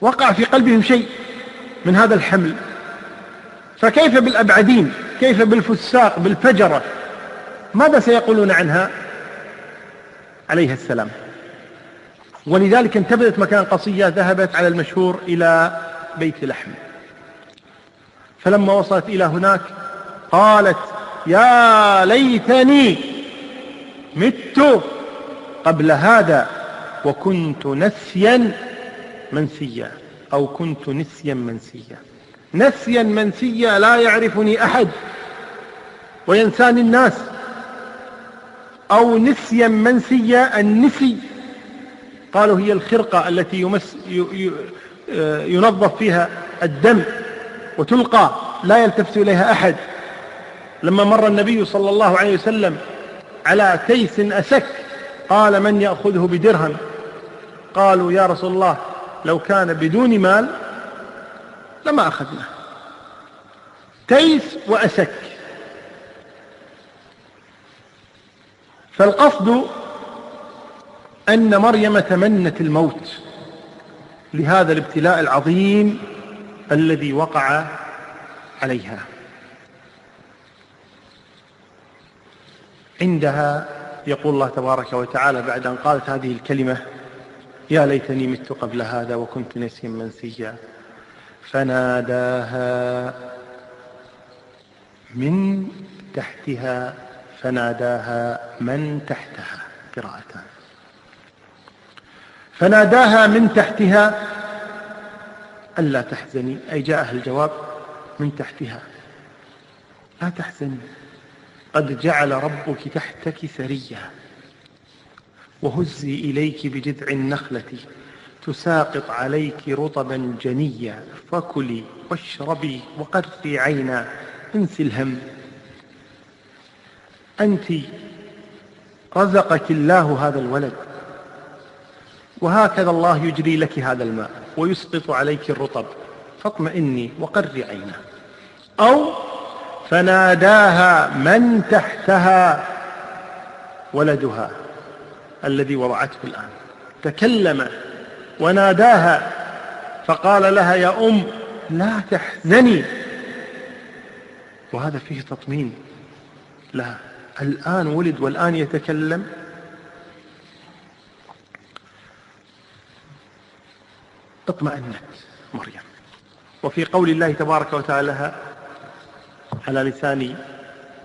وقع في قلبهم شيء من هذا الحمل. فكيف بالأبعدين؟ كيف بالفساق بالفجرة؟ ماذا سيقولون عنها؟ عليها السلام. ولذلك انتبذت مكان قصية ذهبت على المشهور إلى بيت لحم. فلما وصلت إلى هناك قالت يا ليتني مت قبل هذا وكنت نسيا منسيا أو كنت نسيا منسيا. نسيا منسيا لا يعرفني أحد وينساني الناس. أو نسيا منسيا النسي. قالوا هي الخرقة التي يمس ينظف فيها الدم وتلقى لا يلتفت إليها أحد. لما مر النبي صلى الله عليه وسلم على تيس أسك قال من يأخذه بدرهم؟ قالوا يا رسول الله لو كان بدون مال لما أخذناه. تيس وأسك. فالقصد أن مريم تمنت الموت. لهذا الابتلاء العظيم الذي وقع عليها. عندها يقول الله تبارك وتعالى بعد أن قالت هذه الكلمة يا ليتني مت قبل هذا وكنت نسيا منسيا فناداها من تحتها فناداها من تحتها قراءتان. فناداها من تحتها ألا تحزني أي جاءها الجواب من تحتها. لا تحزني قد جعل ربك تحتك سريا وهزي إليك بجذع النخلة تساقط عليك رطبا جنيا فكلي واشربي وقري عينا انسي الهم. أنت رزقك الله هذا الولد. وهكذا الله يجري لك هذا الماء ويسقط عليك الرطب. فاطمئني وقري عينا أو فناداها من تحتها ولدها الذي وضعته الآن. تكلم وناداها فقال لها يا أم لا تحزني. وهذا فيه تطمين لها. الآن ولد والآن يتكلم. اطمأنت مريم. وفي قول الله تبارك وتعالى على لسان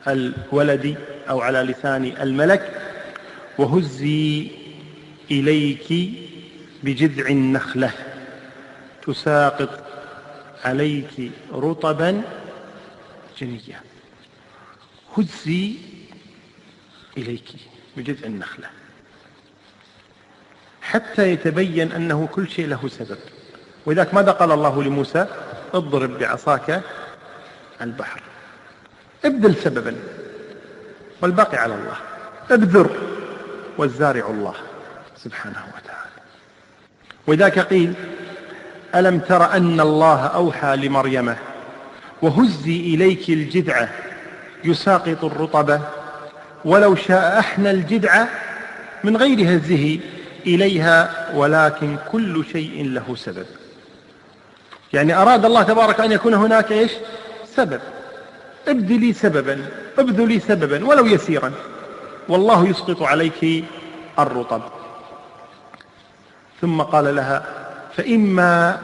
الولد أو على لسان الملك وهزي إليك بجذع النخلة تساقط عليك رطبا جنيا هزي إليك بجذع النخلة. حتى يتبين أنه كل شيء له سبب. ولذلك ماذا قال الله لموسى؟ اضرب بعصاك البحر. ابذل سببا. والباقي على الله. ابذر والزارع الله سبحانه وتعالى. وذاك قيل ألم تر أن الله أوحى لمريم وهزي إليك الجذعة يساقط الرطبة ولو شاء أحنى الجذعة من غير هزه إليها ولكن كل شيء له سبب. يعني أراد الله تبارك أن يكون هناك إيش؟ سبب. ابذلي سببا ابذلي سببا ولو يسيرا. والله يسقط عليك الرطب. ثم قال لها فإما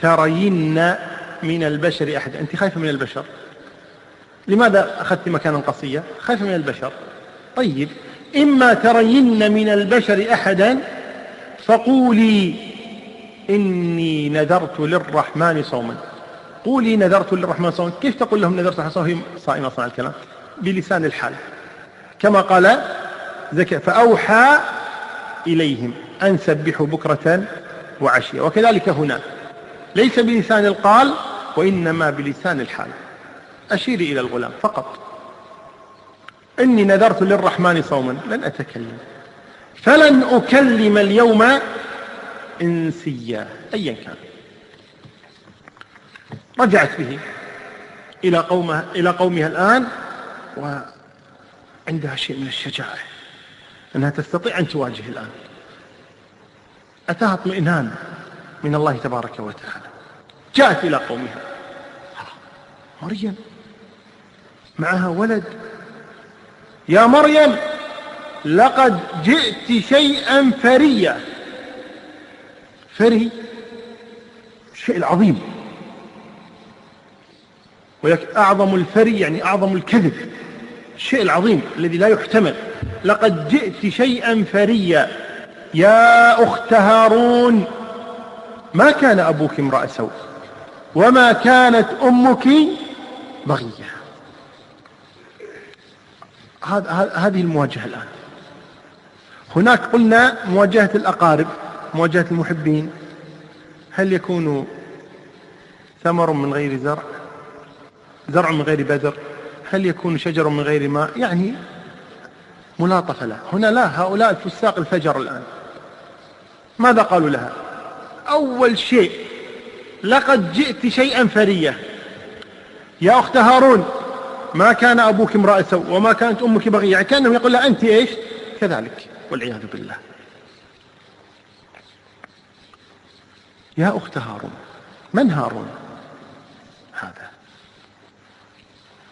ترين من البشر أحد. أنت خايفة من البشر؟ لماذا أخذت مكانا قصية خايفة من البشر. طيب إما ترين من البشر أحدا فقولي إني نذرت للرحمن صوما. قولي نذرت للرحمن صوما. كيف تقول لهم نذرت للرحمن صوما؟ صائمة صنع الكلام. بلسان الحال. كما قال زكى فأوحى إليهم أن سبحوا بكرة وعشية. وكذلك هنا. ليس بلسان القال وإنما بلسان الحال. أشيري إلى الغلام فقط. إني نذرت للرحمن صوما لن أتكلم. فلن أكلم اليوم إنسيا أيا كان. رجعت به إلى قومها, إلى قومها الآن وعندها شيء من الشجاعة أنها تستطيع أن تواجه الآن. أتاها اطمئنان من الله تبارك وتعالى. جاءت إلى قومها. مريم. معها ولد يا مريم لقد جئت شيئا فريا فري؟ الشيء العظيم. أعظم الفري يعني أعظم الكذب. الشيء العظيم الذي لا يحتمل. لقد جئت شيئا فريا يا أخت هارون ما كان أبوك امرأ سوء؟ وما كانت أمك بغية؟ هذه المواجهة الآن. هناك قلنا مواجهة الأقارب مواجهة المحبين. هل يكون ثمر من غير زرع؟ زرع من غير بذر؟ هل يكون شجر من غير ماء؟ يعني ملاطفة له هنا لا هؤلاء الفساق الفجر الآن. ماذا قالوا لها؟ أول شيء لقد جئت شيئا فريا يا أخت هارون ما كان أبوك امرأة سوء وما كانت أمك بغية يعني كأنه يقول لها أنت إيش؟ كذلك والعياذ بالله. يا أخت هارون من هارون؟ هذا.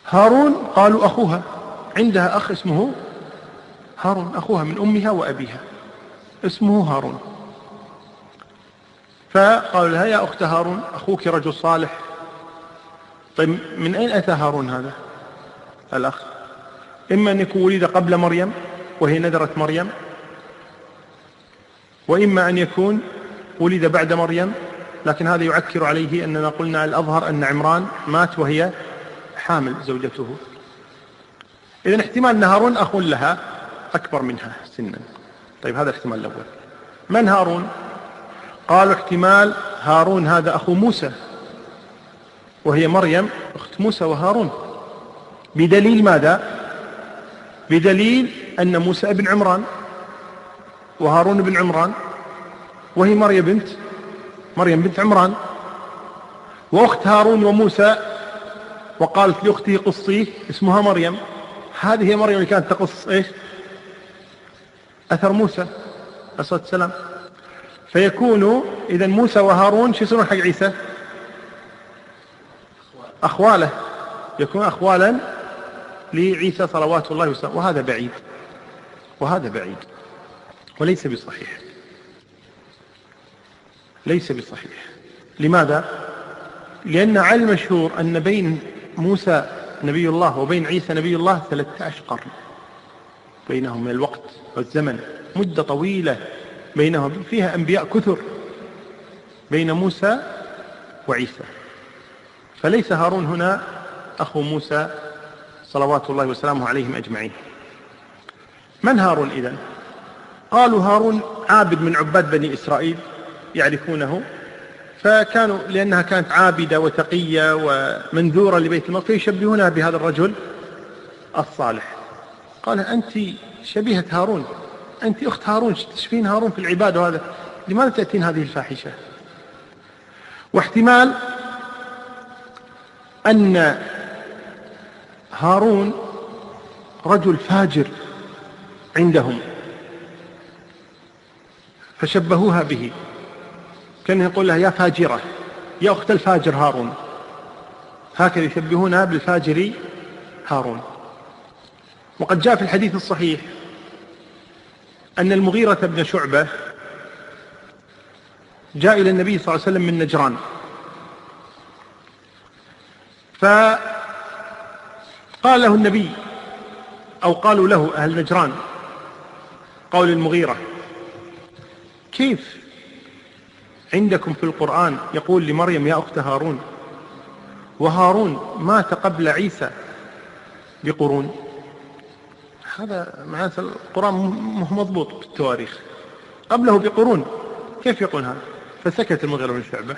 هارون قالوا أخوها عندها أخ اسمه هارون أخوها من أمها وأبيها اسمه هارون. فقالوا لها يا أخت هارون أخوك رجل صالح. طيب من أين أتى هارون هذا؟ الأخ. إما أن يكون ولد قبل مريم وهي نذرت مريم. وإما أن يكون ولد بعد مريم لكن هذا يعكر عليه أننا قلنا الأظهر أن عمران مات وهي حامل زوجته. إذن احتمال أن هارون أخ لها أكبر منها سنا. طيب هذا الاحتمال الأول. من هارون؟ قالوا احتمال هارون هذا أخو موسى وهي مريم أخت موسى وهارون. بدليل ماذا؟ بدليل أن موسى ابن عمران وهارون بن عمران وهي مريم بنت مريم بنت عمران وأخت هارون وموسى وقالت لأخته قصيه اسمها مريم. هذه هي مريم اللي كانت تقص إيش؟ أثر موسى عليه الصلاة والسلام. فيكون إذا موسى وهارون شو يصيرون حق عيسى؟ أخواله. يكون أخوالا لعيسى صلوات الله وسلامه. وهذا بعيد. وهذا بعيد. وليس بصحيح. ليس بصحيح. لماذا؟ لأن على المشهور أن بين موسى نبي الله وبين عيسى نبي الله 13 قرن بينهم من الوقت والزمن. مدة طويلة. بينهم فيها أنبياء كثر. بين موسى وعيسى. فليس هارون هنا أخو موسى صلوات الله وسلامه عليهم أجمعين. من هارون إذن قالوا هارون عابد من عباد بني إسرائيل يعرفونه فكانوا لأنها كانت عابدة وتقية ومنذورة لبيت المقدس فيشبهونها بهذا الرجل الصالح. قال أنت شبيهة هارون أنت أخت هارون تشفين هارون في العبادة وهذا لماذا تأتين هذه الفاحشة؟ واحتمال أن هارون رجل فاجر عندهم فشبهوها به كان يقول لها يا فاجرة يا أخت الفاجر هارون. هكذا يشبهونها بالفاجر هارون. وقد جاء في الحديث الصحيح أن المغيرة بن شعبة جاء إلى النبي صلى الله عليه وسلم من نجران. فقال له النبي أو قالوا له أهل نجران. قول المغيرة كيف عندكم في القرآن يقول لمريم يا أخت هارون وهارون مات قبل عيسى بقرون؟ هذا معناته القرآن مو مضبوط بالتواريخ قبله بقرون كيف يقول هذا؟ فسكت المغيرة بن شعبة.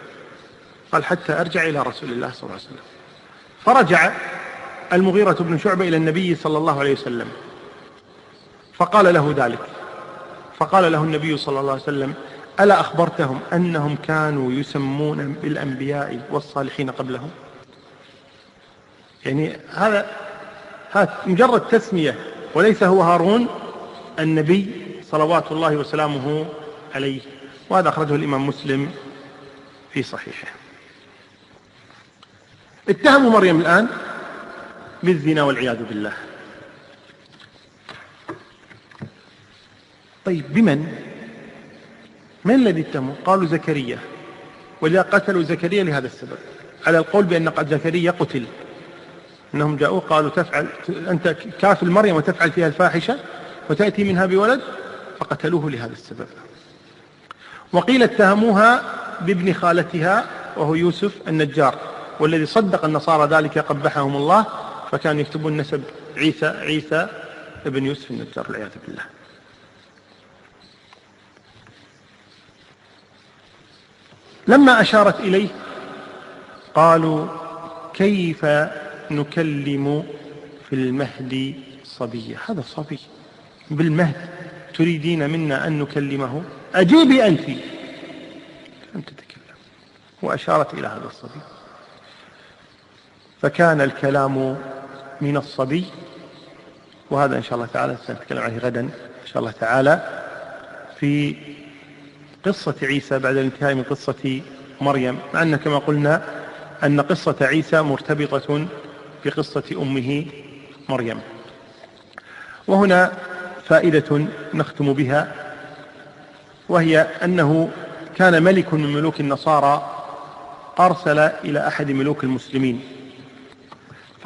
قال حتى أرجع إلى رسول الله صلى الله عليه وسلم. فرجع المغيرة بن شعبة إلى النبي صلى الله عليه وسلم. فقال له ذلك. فقال له النبي صلى الله عليه وسلم ألا أخبرتهم أنهم كانوا يسمون بالأنبياء والصالحين قبلهم؟ يعني هذا هذا مجرد تسمية وليس هو هارون النبي صلوات الله وسلامه عليه وهذا أخرجه الإمام مسلم في صحيحه. اتهموا مريم الآن. بالزنا والعياذ بالله. طيب بمن؟ من الذي اتهموا؟ قالوا زكريا. ولذا قتلوا زكريا لهذا السبب؟ على القول بأن زكريا قتل. أنهم جاءوا قالوا تفعل أنت كافل مريم وتفعل فيها الفاحشة وتأتي منها بولد؟ فقتلوه لهذا السبب. وقيل اتهموها بابن خالتها وهو يوسف النجار والذي صدق النصارى ذلك قبحهم الله فكانوا يكتبون نسب عيسى عيسى ابن يوسف النجار والعياذ بالله. لما أشارت إليه قالوا كيف نكلم في المهد صبيا؟ هذا صبي. بالمهد تريدين منا أن نكلمه؟ أجيبي أنت. لم تتكلم. وأشارت إلى هذا الصبي. فكان الكلام من الصبي. وهذا إن شاء الله تعالى سنتكلم عليه غدا. إن شاء الله تعالى في قصة عيسى بعد الانتهاء من قصة مريم. مع أن كما قلنا أن قصة عيسى مرتبطة بقصة أمه مريم. وهنا فائدة نختم بها وهي أنه كان ملك من ملوك النصارى أرسل إلى أحد ملوك المسلمين.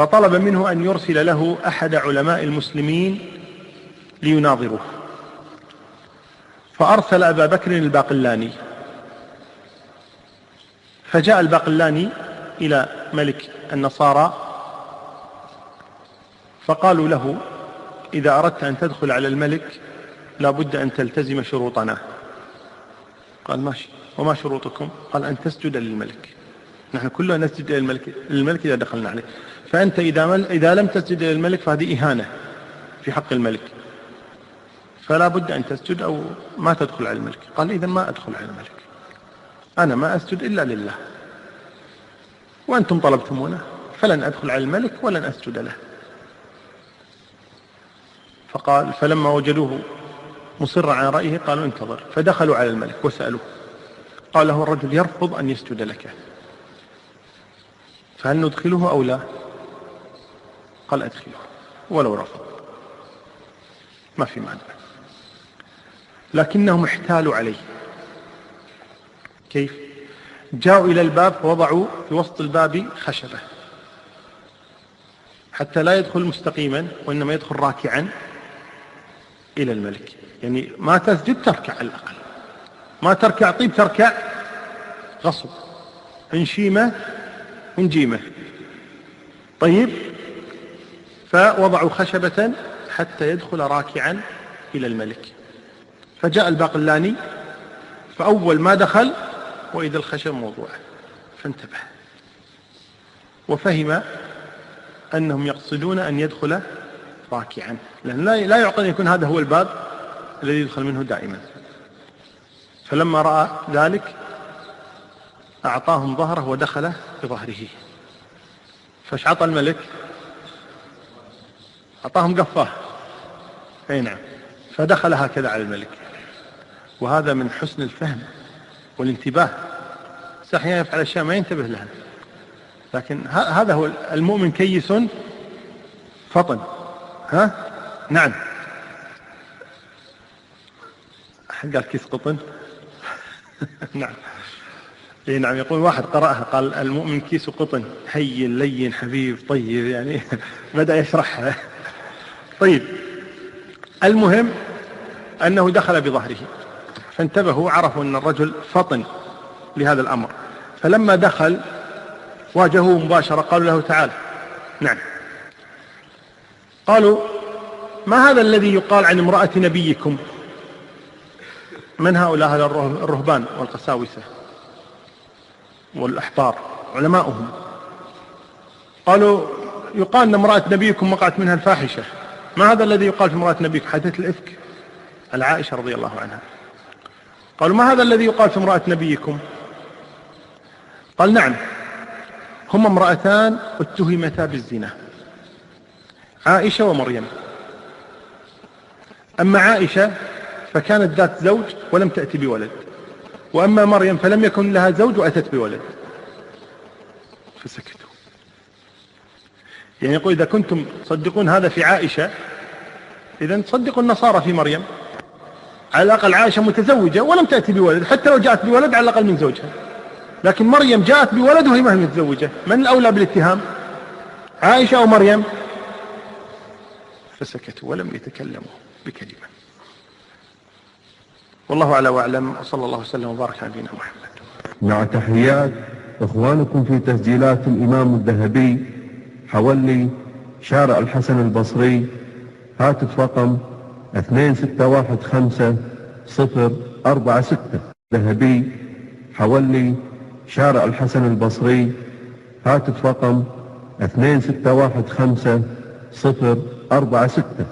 فطلب منه أن يرسل له أحد علماء المسلمين ليناظره فأرسل أبا بكر الباقلاني. فجاء الباقلاني إلى ملك النصارى فقالوا له إذا أردت أن تدخل على الملك لا بد أن تلتزم شروطنا. قال ماشي. وما شروطكم؟ قال أن تسجد للملك. نحن كلنا نسجد للملك, للملك إذا دخلنا عليه. فأنت إذا, إذا لم تسجد للملك فهذه إهانة في حق الملك. فلا بد أن تسجد أو ما تدخل على الملك. قال إذا ما أدخل على الملك. أنا ما أسجد إلا لله. وأنتم طلبتمونه فلن أدخل على الملك ولن أسجد له. فقال فلما وجدوه مصرا على رأيه قالوا انتظر. فدخلوا على الملك وسألوه. قال له الرجل يرفض أن يسجد لك. فهل ندخله أو لا؟ قال أدخله ولو رفض. ما في مانع. لكنهم احتالوا عليه. كيف؟ جاءوا إلى الباب ووضعوا في وسط الباب خشبة. حتى لا يدخل مستقيما وإنما يدخل راكعا إلى الملك. يعني ما تسجد تركع على الأقل. ما تركع طيب تركع غصب. إن شيمة إن جيمة. طيب؟ فوضعوا خشبة حتى يدخل راكعا إلى الملك. فجاء الباقلاني فأول ما دخل وإذا الخشب موضوع فانتبه. وفهم أنهم يقصدون أن يدخل راكعا. لأن لا يعقل أن يكون هذا هو الباب الذي يدخل منه دائما. فلما رأى ذلك أعطاهم ظهره ودخل بظهره. فايش عطى الملك أعطاهم قفاه أي نعم. فدخل هكذا على الملك. وهذا من حسن الفهم والانتباه. أحيانا يفعل أشياء ما ينتبه لها. لكن هذا هو المؤمن كيس فطن. ها؟ نعم. أحد قال كيس قطن؟ نعم. اي نعم يقول واحد قرأها قال المؤمن كيس قطن. هين لين حبيب طيب يعني بدأ يشرحها. طيب المهم أنه دخل بظهره. فانتبهوا عرفوا أن الرجل فطن لهذا الأمر. فلما دخل واجهوه مباشرة قالوا له تعال. نعم. قالوا ما هذا الذي يقال عن امرأة نبيكم؟ من هؤلاء الرهبان والقساوسة والأحبار؟ علماؤهم. قالوا يقال أن امرأة نبيكم وقعت منها الفاحشة. ما هذا الذي يقال في امرأة نبيكم حدث الإفك العائشة رضي الله عنها. قالوا ما هذا الذي يقال في امرأة نبيكم؟ قال نعم هما امرأتان اتهمتا بالزنا عائشة ومريم. أما عائشة فكانت ذات زوج ولم تأتي بولد وأما مريم فلم يكن لها زوج وأتت بولد. فسكتوا يعني يقول إذا كنتم تصدقون هذا في عائشة إذا تصدقوا النصارى في مريم على الأقل عائشة متزوجة ولم تأتي بولد حتى لو جاءت بولد على الأقل من زوجها. لكن مريم جاءت بولد وهي ما هي متزوجة. من الأولى بالاتهام؟ عائشة أو مريم؟ فسكتوا ولم يتكلموا بكلمة. والله أعلى وأعلم وصلى الله وسلم وبارك على نبينا محمد. مع تحيات إخوانكم في تسجيلات الإمام الذهبي حولي شارع الحسن البصري هاتف رقم 2615 046 ذهبي حولي شارع الحسن البصري هاتف رقم 2615 046